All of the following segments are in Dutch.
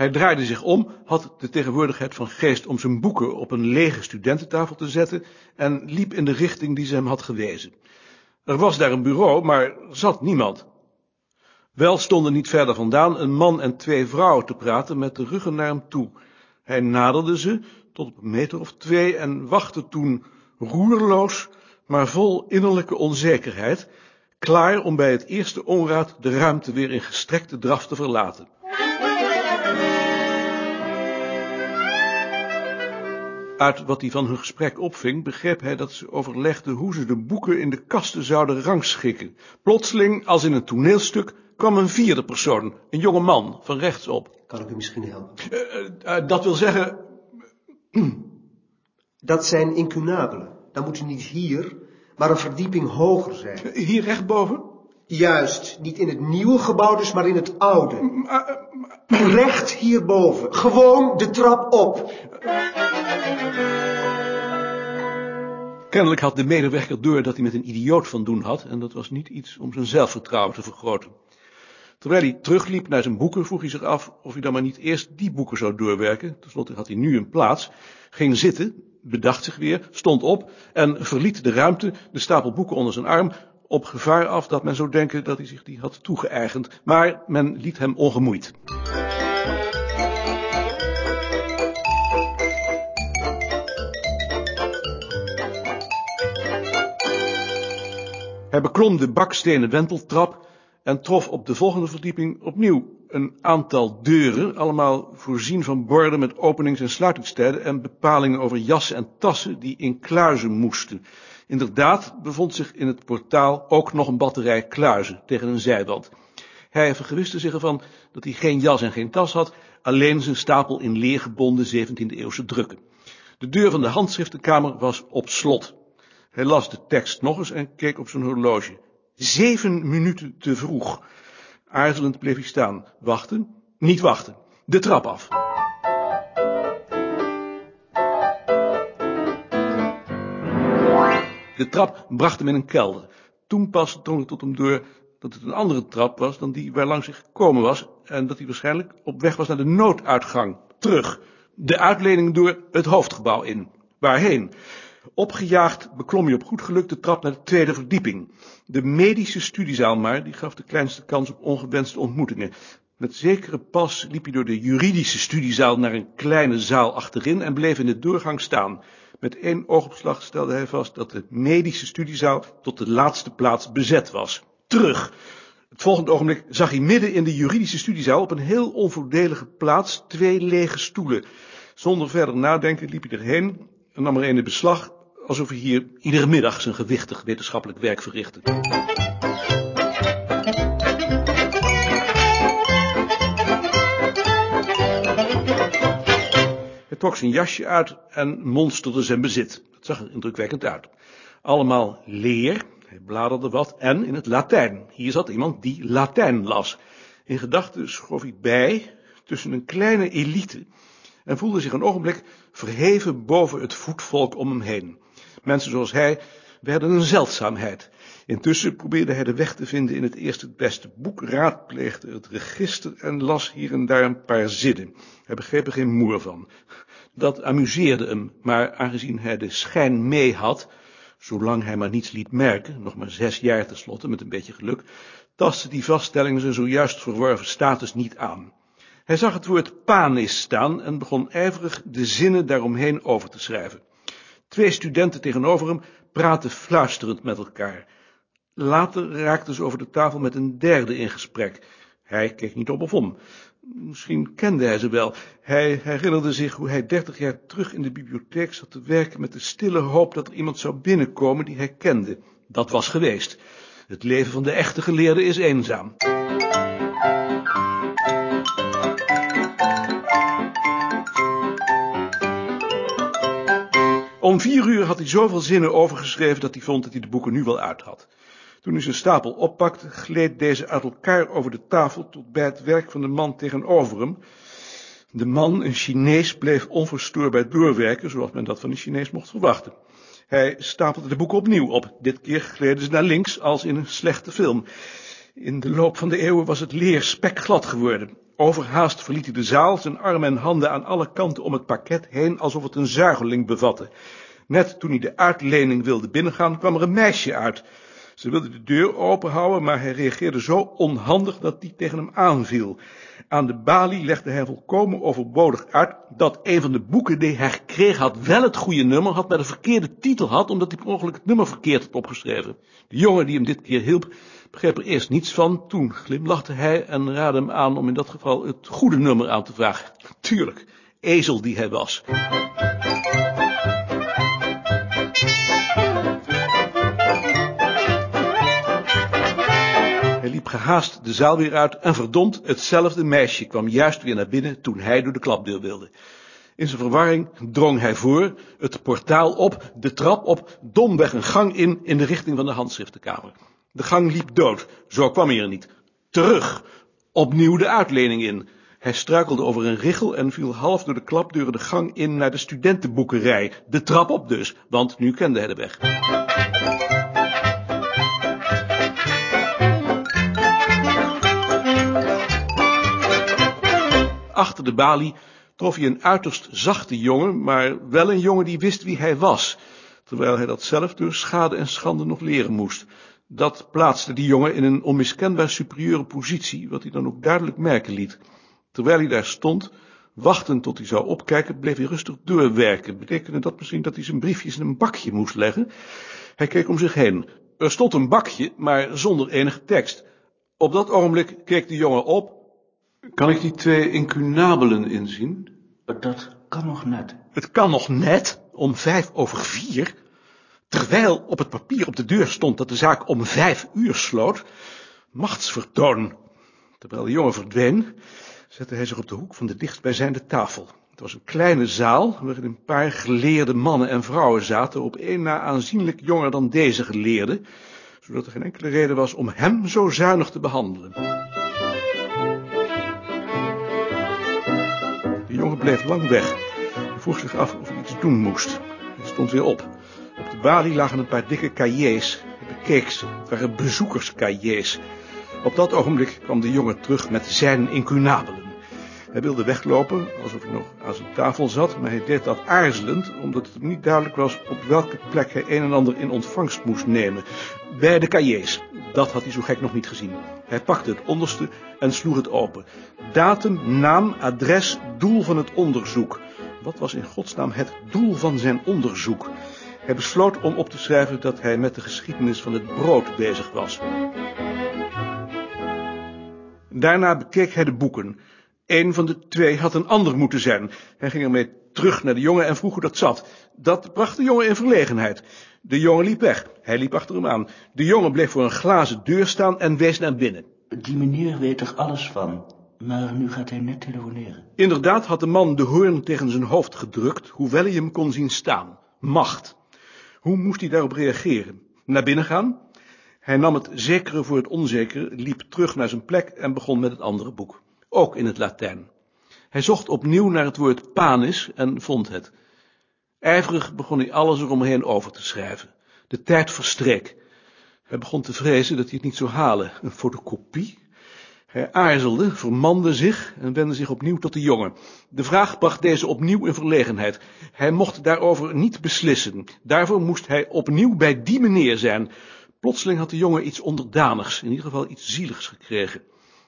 Hij draaide zich om, had de tegenwoordigheid van geest om zijn boeken op een lege studententafel te zetten en liep in de richting die ze hem had gewezen. Er was daar een bureau, maar zat niemand. Wel stonden niet verder vandaan een man en twee vrouwen te praten met de ruggen naar hem toe. Hij naderde ze tot op een meter of twee en wachtte toen roerloos, maar vol innerlijke onzekerheid, klaar om bij het eerste onraad de ruimte weer in gestrekte draf te verlaten. Uit wat hij van hun gesprek opving, begreep hij dat ze overlegden hoe ze de boeken in de kasten zouden rangschikken. Plotseling, als in een toneelstuk, kwam een vierde persoon, een jonge man, van rechtsop. Kan ik u misschien helpen? Uh, uh, dat wil zeggen... Dat zijn incunabelen. Dan moet u niet hier, maar een verdieping hoger zijn. Hier rechtboven? Juist, niet in het nieuwe gebouw dus, maar in het oude. Recht hierboven. Gewoon de trap op. Kennelijk had de medewerker door dat hij met een idioot van doen had, en dat was niet iets om zijn zelfvertrouwen te vergroten. Terwijl hij terugliep naar zijn boeken, vroeg hij zich af of hij dan maar niet eerst die boeken zou doorwerken. Ten slotte had hij nu een plaats, ging zitten, bedacht zich weer, stond op en verliet de ruimte, de stapel boeken onder zijn arm, op gevaar af dat men zou denken dat hij zich die had toegeëigend, maar men liet hem ongemoeid. Hij beklom de bakstenen wenteltrap en trof op de volgende verdieping opnieuw een aantal deuren, allemaal voorzien van borden met openings- en sluitingstijden en bepalingen over jassen en tassen die in kluizen moesten. Inderdaad bevond zich in het portaal ook nog een batterij kluizen tegen een zijwand. Hij vergewiste zich ervan dat hij geen jas en geen tas had, alleen zijn stapel in leergebonden 17e-eeuwse drukken. De deur van de handschriftenkamer was op slot. Hij las de tekst nog eens en keek op zijn horloge. Zeven minuten te vroeg. Aarzelend bleef hij staan. Wachten? Niet wachten. De trap af. De trap bracht hem in een kelder. Toen pas drong het tot hem door dat het een andere trap was dan die waar langs hij gekomen was en dat hij waarschijnlijk op weg was naar de nooduitgang. Terug. De uitlening door het hoofdgebouw in. Waarheen? Opgejaagd beklom hij op goed geluk de trap naar de tweede verdieping. De medische studiezaal maar, die gaf de kleinste kans op ongewenste ontmoetingen. Met zekere pas liep hij door de juridische studiezaal naar een kleine zaal achterin en bleef in de doorgang staan. Met één oogopslag stelde hij vast dat de medische studiezaal tot de laatste plaats bezet was. Terug. Het volgende ogenblik zag hij midden in de juridische studiezaal op een heel onvoordelige plaats twee lege stoelen. Zonder verder nadenken liep hij erheen en nam er een in beslag, alsof hij hier iedere middag zijn gewichtig wetenschappelijk werk verrichtte. Hij trok zijn jasje uit en monsterde zijn bezit. Het zag er indrukwekkend uit. Allemaal leer, hij bladerde wat, en in het Latijn. Hier zat iemand die Latijn las. In gedachten schoof hij bij, tussen een kleine elite, en voelde zich een ogenblik verheven boven het voetvolk om hem heen. Mensen zoals hij werden een zeldzaamheid. Intussen probeerde hij de weg te vinden in het eerste het beste boek, raadpleegde het register en las hier en daar een paar zinnen. Hij begreep er geen moer van. Dat amuseerde hem, maar aangezien hij de schijn mee had, zolang hij maar niets liet merken, nog maar zes jaar tenslotte, met een beetje geluk, tastte die vaststelling zijn zojuist verworven status niet aan. Hij zag het woord panis staan en begon ijverig de zinnen daaromheen over te schrijven. Twee studenten tegenover hem praten fluisterend met elkaar. Later raakten ze over de tafel met een derde in gesprek. Hij keek niet op of om. Misschien kende hij ze wel. Hij herinnerde zich hoe hij dertig jaar terug in de bibliotheek zat te werken met de stille hoop dat er iemand zou binnenkomen die hij kende. Dat was geweest. Het leven van de echte geleerde is eenzaam. Om vier uur had hij zoveel zinnen overgeschreven dat hij vond dat hij de boeken nu wel uit had. Toen hij zijn stapel oppakte, gleed deze uit elkaar over de tafel tot bij het werk van de man tegenover hem. De man, een Chinees, bleef onverstoorbaar doorwerken, zoals men dat van een Chinees mocht verwachten. Hij stapelde de boeken opnieuw op. Dit keer gleden ze naar links, als in een slechte film. In de loop van de eeuwen was het leer spekglad geworden. Overhaast verliet hij de zaal, zijn armen en handen aan alle kanten om het pakket heen, alsof het een zuigeling bevatte. Net toen hij de uitlening wilde binnengaan, kwam er een meisje uit. Ze wilde de deur openhouden, maar hij reageerde zo onhandig dat die tegen hem aanviel. Aan de balie legde hij volkomen overbodig uit dat een van de boeken die hij gekregen had wel het goede nummer had, maar de verkeerde titel had, omdat hij per ongeluk het nummer verkeerd had opgeschreven. De jongen die hem dit keer hielp, begreep er eerst niets van. Toen glimlachte hij en raadde hem aan om in dat geval het goede nummer aan te vragen. Tuurlijk, ezel die hij was. Gehaast de zaal weer uit en verdomd, hetzelfde meisje kwam juist weer naar binnen toen hij door de klapdeur wilde. In zijn verwarring drong hij voor, het portaal op, de trap op, domweg een gang in, in de richting van de handschriftenkamer. De gang liep dood, zo kwam hij er niet. Terug, opnieuw de uitlening in. Hij struikelde over een richel en viel half door de klapdeuren de gang in naar de studentenboekerij. De trap op dus, want nu kende hij de weg. Achter de balie trof hij een uiterst zachte jongen, maar wel een jongen die wist wie hij was, terwijl hij dat zelf door schade en schande nog leren moest. Dat plaatste die jongen in een onmiskenbaar superieure positie, wat hij dan ook duidelijk merken liet. Terwijl hij daar stond, wachtend tot hij zou opkijken, bleef hij rustig doorwerken. Betekende dat misschien dat hij zijn briefjes in een bakje moest leggen? Hij keek om zich heen. Er stond een bakje, maar zonder enige tekst. Op dat ogenblik keek de jongen op. Kan ik die twee incunabelen inzien? Dat kan nog net. Het kan nog net, om vijf over vier, terwijl op het papier op de deur stond dat de zaak om vijf uur sloot. Machtsvertoon. Terwijl de jongen verdween, zette hij zich op de hoek van de dichtstbijzijnde tafel. Het was een kleine zaal, waarin een paar geleerde mannen en vrouwen zaten, op één na aanzienlijk jonger dan deze geleerde, zodat er geen enkele reden was om hem zo zuinig te behandelen. Bleef lang weg. Hij vroeg zich af of hij iets doen moest. Hij stond weer op. Op de balie lagen een paar dikke cahiers. Hij bekeek ze. Het waren bezoekerscahiers. Op dat ogenblik kwam de jongen terug met zijn incunabelen. Hij wilde weglopen, alsof hij nog aan zijn tafel zat, maar hij deed dat aarzelend, omdat het hem niet duidelijk was op welke plek hij een en ander in ontvangst moest nemen. Bij de cahiers. Dat had hij zo gek nog niet gezien. Hij pakte het onderste en sloeg het open. Datum, naam, adres, doel van het onderzoek. Wat was in godsnaam het doel van zijn onderzoek? Hij besloot om op te schrijven dat hij met de geschiedenis van het brood bezig was. Daarna bekeek hij de boeken. Een van de twee had een ander moeten zijn. Hij ging ermee terug naar de jongen en vroeg hoe dat zat. Dat bracht de jongen in verlegenheid. De jongen liep weg. Hij liep achter hem aan. De jongen bleef voor een glazen deur staan en wees naar binnen. Die meneer weet er alles van, maar nu gaat hij net telefoneren. Inderdaad had de man de hoorn tegen zijn hoofd gedrukt, hoewel hij hem kon zien staan. Macht. Hoe moest hij daarop reageren? Naar binnen gaan? Hij nam het zekere voor het onzekere, liep terug naar zijn plek en begon met het andere boek. Ook in het Latijn. Hij zocht opnieuw naar het woord panis en vond het. Ijverig begon hij alles eromheen over te schrijven. De tijd verstreek. Hij begon te vrezen dat hij het niet zou halen. Een fotocopie? Hij aarzelde, vermande zich en wendde zich opnieuw tot de jongen. De vraag bracht deze opnieuw in verlegenheid. Hij mocht daarover niet beslissen. Daarvoor moest hij opnieuw bij die meneer zijn. Plotseling had de jongen iets onderdanigs, in ieder geval iets zieligs gekregen.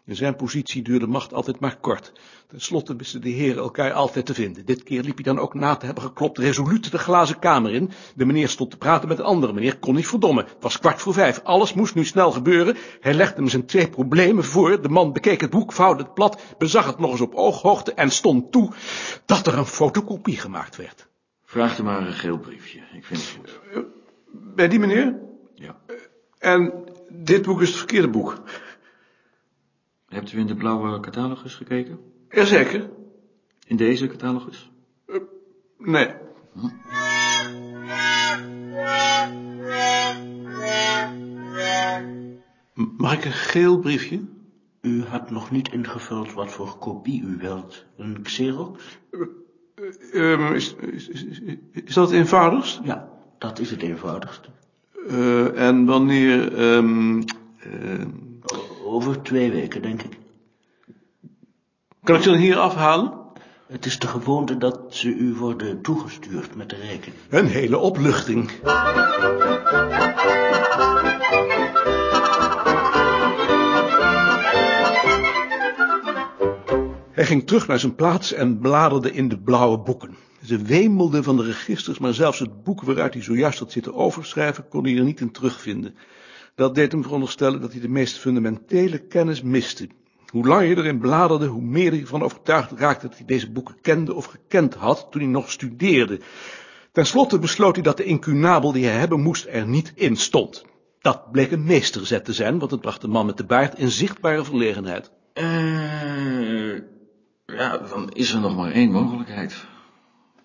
In zijn positie duurde macht altijd maar kort. Ten slotte wisten de heren elkaar altijd te vinden. Dit keer liep hij dan ook na te hebben geklopt resoluut de glazen kamer in. De meneer stond te praten met een andere meneer, kon niet verdommen. Het was kwart voor vijf, alles moest nu snel gebeuren. Hij legde hem zijn twee problemen voor. De man bekeek het boek, vouwde het plat, bezag het nog eens op ooghoogte en stond toe dat er een fotocopie gemaakt werd. Vraag er maar een geel briefje, ik vind het goed. Bij die meneer? Ja. En dit boek is het verkeerde boek. Hebt u in de blauwe catalogus gekeken? Jazeker. In deze catalogus? Nee. M- Mag ik een geel briefje? U had nog niet ingevuld wat voor kopie u wilt. Een Xerox? Ehm, is, is, is, is dat het eenvoudigst? Ja, dat is het eenvoudigste. Eh, en wanneer... ehm, ehm, O- Over twee weken, denk ik. Kan ik ze dan hier afhalen? Het is de gewoonte dat ze u worden toegestuurd met de rekening. Een hele opluchting. Hij ging terug naar zijn plaats en bladerde in de blauwe boeken. Ze wemelden van de registers, maar zelfs het boek waaruit hij zojuist had zitten overschrijven, kon hij er niet in terugvinden. Dat deed hem veronderstellen dat hij de meest fundamentele kennis miste. Hoe langer je erin bladerde, hoe meer hij ervan overtuigd raakte dat hij deze boeken kende of gekend had toen hij nog studeerde. Ten slotte besloot hij dat de incunabel die hij hebben moest er niet in stond. Dat bleek een meesterzet te zijn, want het bracht de man met de baard in zichtbare verlegenheid. Eh, ja, dan is er nog maar één mogelijkheid.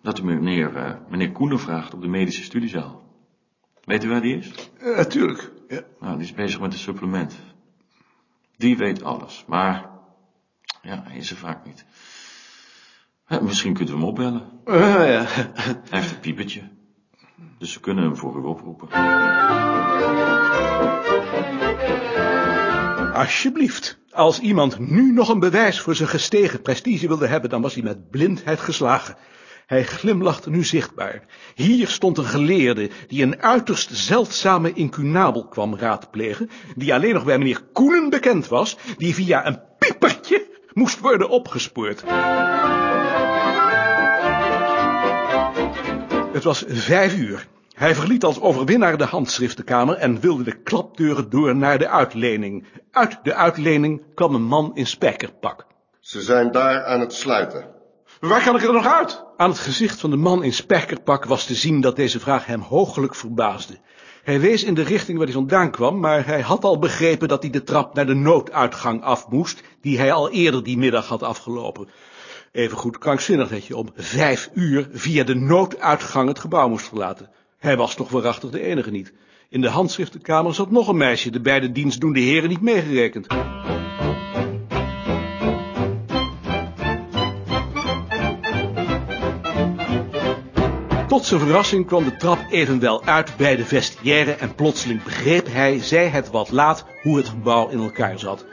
Dat u meneer, eh, meneer Koenen vraagt op de medische studiezaal. Weet u waar die is? Uh, natuurlijk. Ja. Nou, die is bezig met een supplement. Die weet alles, maar ja, hij is er vaak niet. Ja, misschien kunt u hem opbellen. Uh, ja. Hij heeft een piepertje. Dus we kunnen hem voor u oproepen. Alsjeblieft. Als iemand nu nog een bewijs voor zijn gestegen prestige wilde hebben, dan was hij met blindheid geslagen. Hij glimlachte nu zichtbaar. Hier stond een geleerde die een uiterst zeldzame incunabel kwam raadplegen, die alleen nog bij meneer Koenen bekend was, die via een piepertje moest worden opgespoord. Het was vijf uur. Hij verliet als overwinnaar de handschriftenkamer en wilde de klapdeuren door naar de uitlening. Uit de uitlening kwam een man in spijkerpak. Ze zijn daar aan het sluiten. Waar kan ik er nog uit? Aan het gezicht van de man in spijkerpak was te zien dat deze vraag hem hoogelijk verbaasde. Hij wees in de richting waar hij vandaan kwam, maar hij had al begrepen dat hij de trap naar de nooduitgang af moest, die hij al eerder die middag had afgelopen. Evengoed krankzinnig dat je om vijf uur via de nooduitgang het gebouw moest verlaten. Hij was toch waarachtig de enige niet. In de handschriftenkamer zat nog een meisje, de beide dienstdoende heren niet meegerekend. Tot zijn verrassing kwam de trap evenwel uit bij de vestiaire en plotseling begreep hij, zij het wat laat, hoe het gebouw in elkaar zat.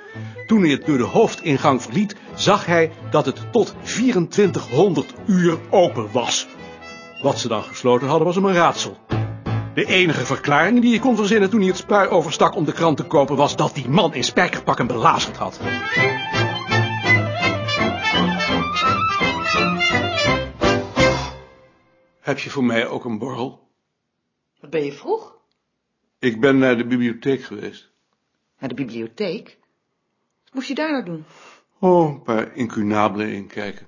Toen hij het door de hoofdingang verliet, zag hij dat het tot 2400 uur open was. Wat ze dan gesloten hadden was hem een raadsel. De enige verklaring die hij kon verzinnen toen hij het spui overstak om de krant te kopen was dat die man in spijkerpak hem belazerd had. Heb je voor mij ook een borrel? Wat ben je vroeg? Ik ben naar de bibliotheek geweest. Naar de bibliotheek? Wat moest je daar nou doen? Oh, een paar incunabelen inkijken.